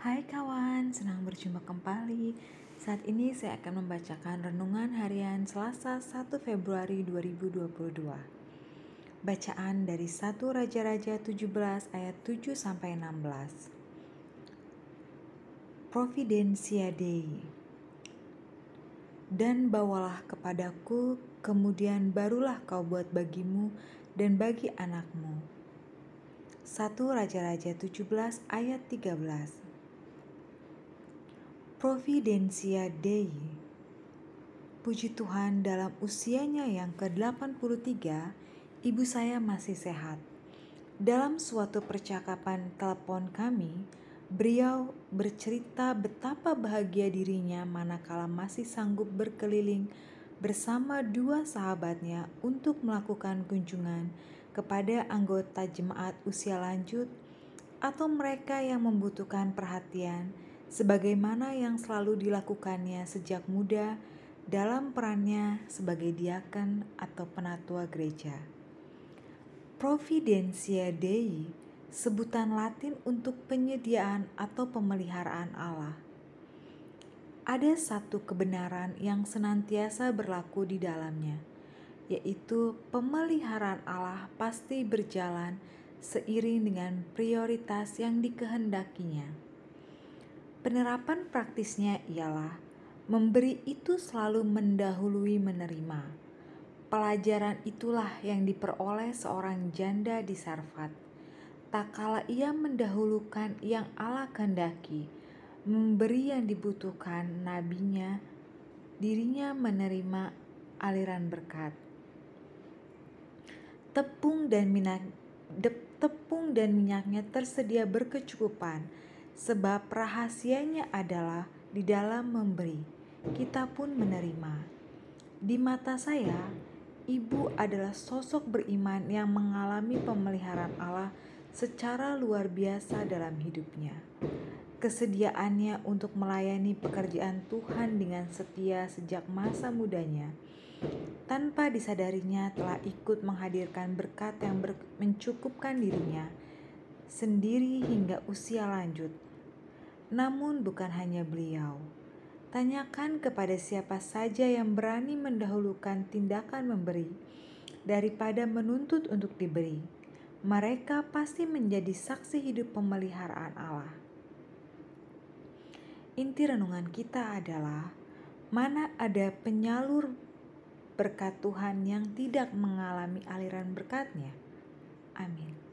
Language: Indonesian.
Hai kawan, senang berjumpa kembali. Saat ini saya akan membacakan renungan harian Selasa 1 Februari 2022. Bacaan dari 1 Raja-Raja 17 ayat 7 sampai 16. Providensia Dei. Dan bawalah kepadaku, kemudian barulah kau buat bagimu dan bagi anakmu. 1 Raja-Raja 17 ayat 13 Providensia Dei. Puji Tuhan dalam usianya yang ke-83, ibu saya masih sehat. Dalam suatu percakapan telepon kami, beliau bercerita betapa bahagia dirinya manakala masih sanggup berkeliling bersama dua sahabatnya untuk melakukan kunjungan kepada anggota jemaat usia lanjut atau mereka yang membutuhkan perhatian sebagaimana yang selalu dilakukannya sejak muda dalam perannya sebagai diaken atau penatua gereja. Providentia Dei, sebutan Latin untuk penyediaan atau pemeliharaan Allah. Ada satu kebenaran yang senantiasa berlaku di dalamnya, yaitu pemeliharaan Allah pasti berjalan seiring dengan prioritas yang dikehendakinya. Penerapan praktisnya ialah memberi itu selalu mendahului menerima. Pelajaran itulah yang diperoleh seorang janda di Sarfat. Tak kala ia mendahulukan yang Allah kehendaki, memberi yang dibutuhkan nabinya, dirinya menerima aliran berkat. Tepung dan minyak tepung dan minyaknya tersedia berkecukupan sebab rahasianya adalah di dalam memberi, kita pun menerima. Di mata saya, ibu adalah sosok beriman yang mengalami pemeliharaan Allah secara luar biasa dalam hidupnya. Kesediaannya untuk melayani pekerjaan Tuhan dengan setia sejak masa mudanya, tanpa disadarinya telah ikut menghadirkan berkat yang mencukupkan dirinya sendiri hingga usia lanjut namun bukan hanya beliau. Tanyakan kepada siapa saja yang berani mendahulukan tindakan memberi daripada menuntut untuk diberi. Mereka pasti menjadi saksi hidup pemeliharaan Allah. Inti renungan kita adalah mana ada penyalur berkat Tuhan yang tidak mengalami aliran berkatnya. Amin.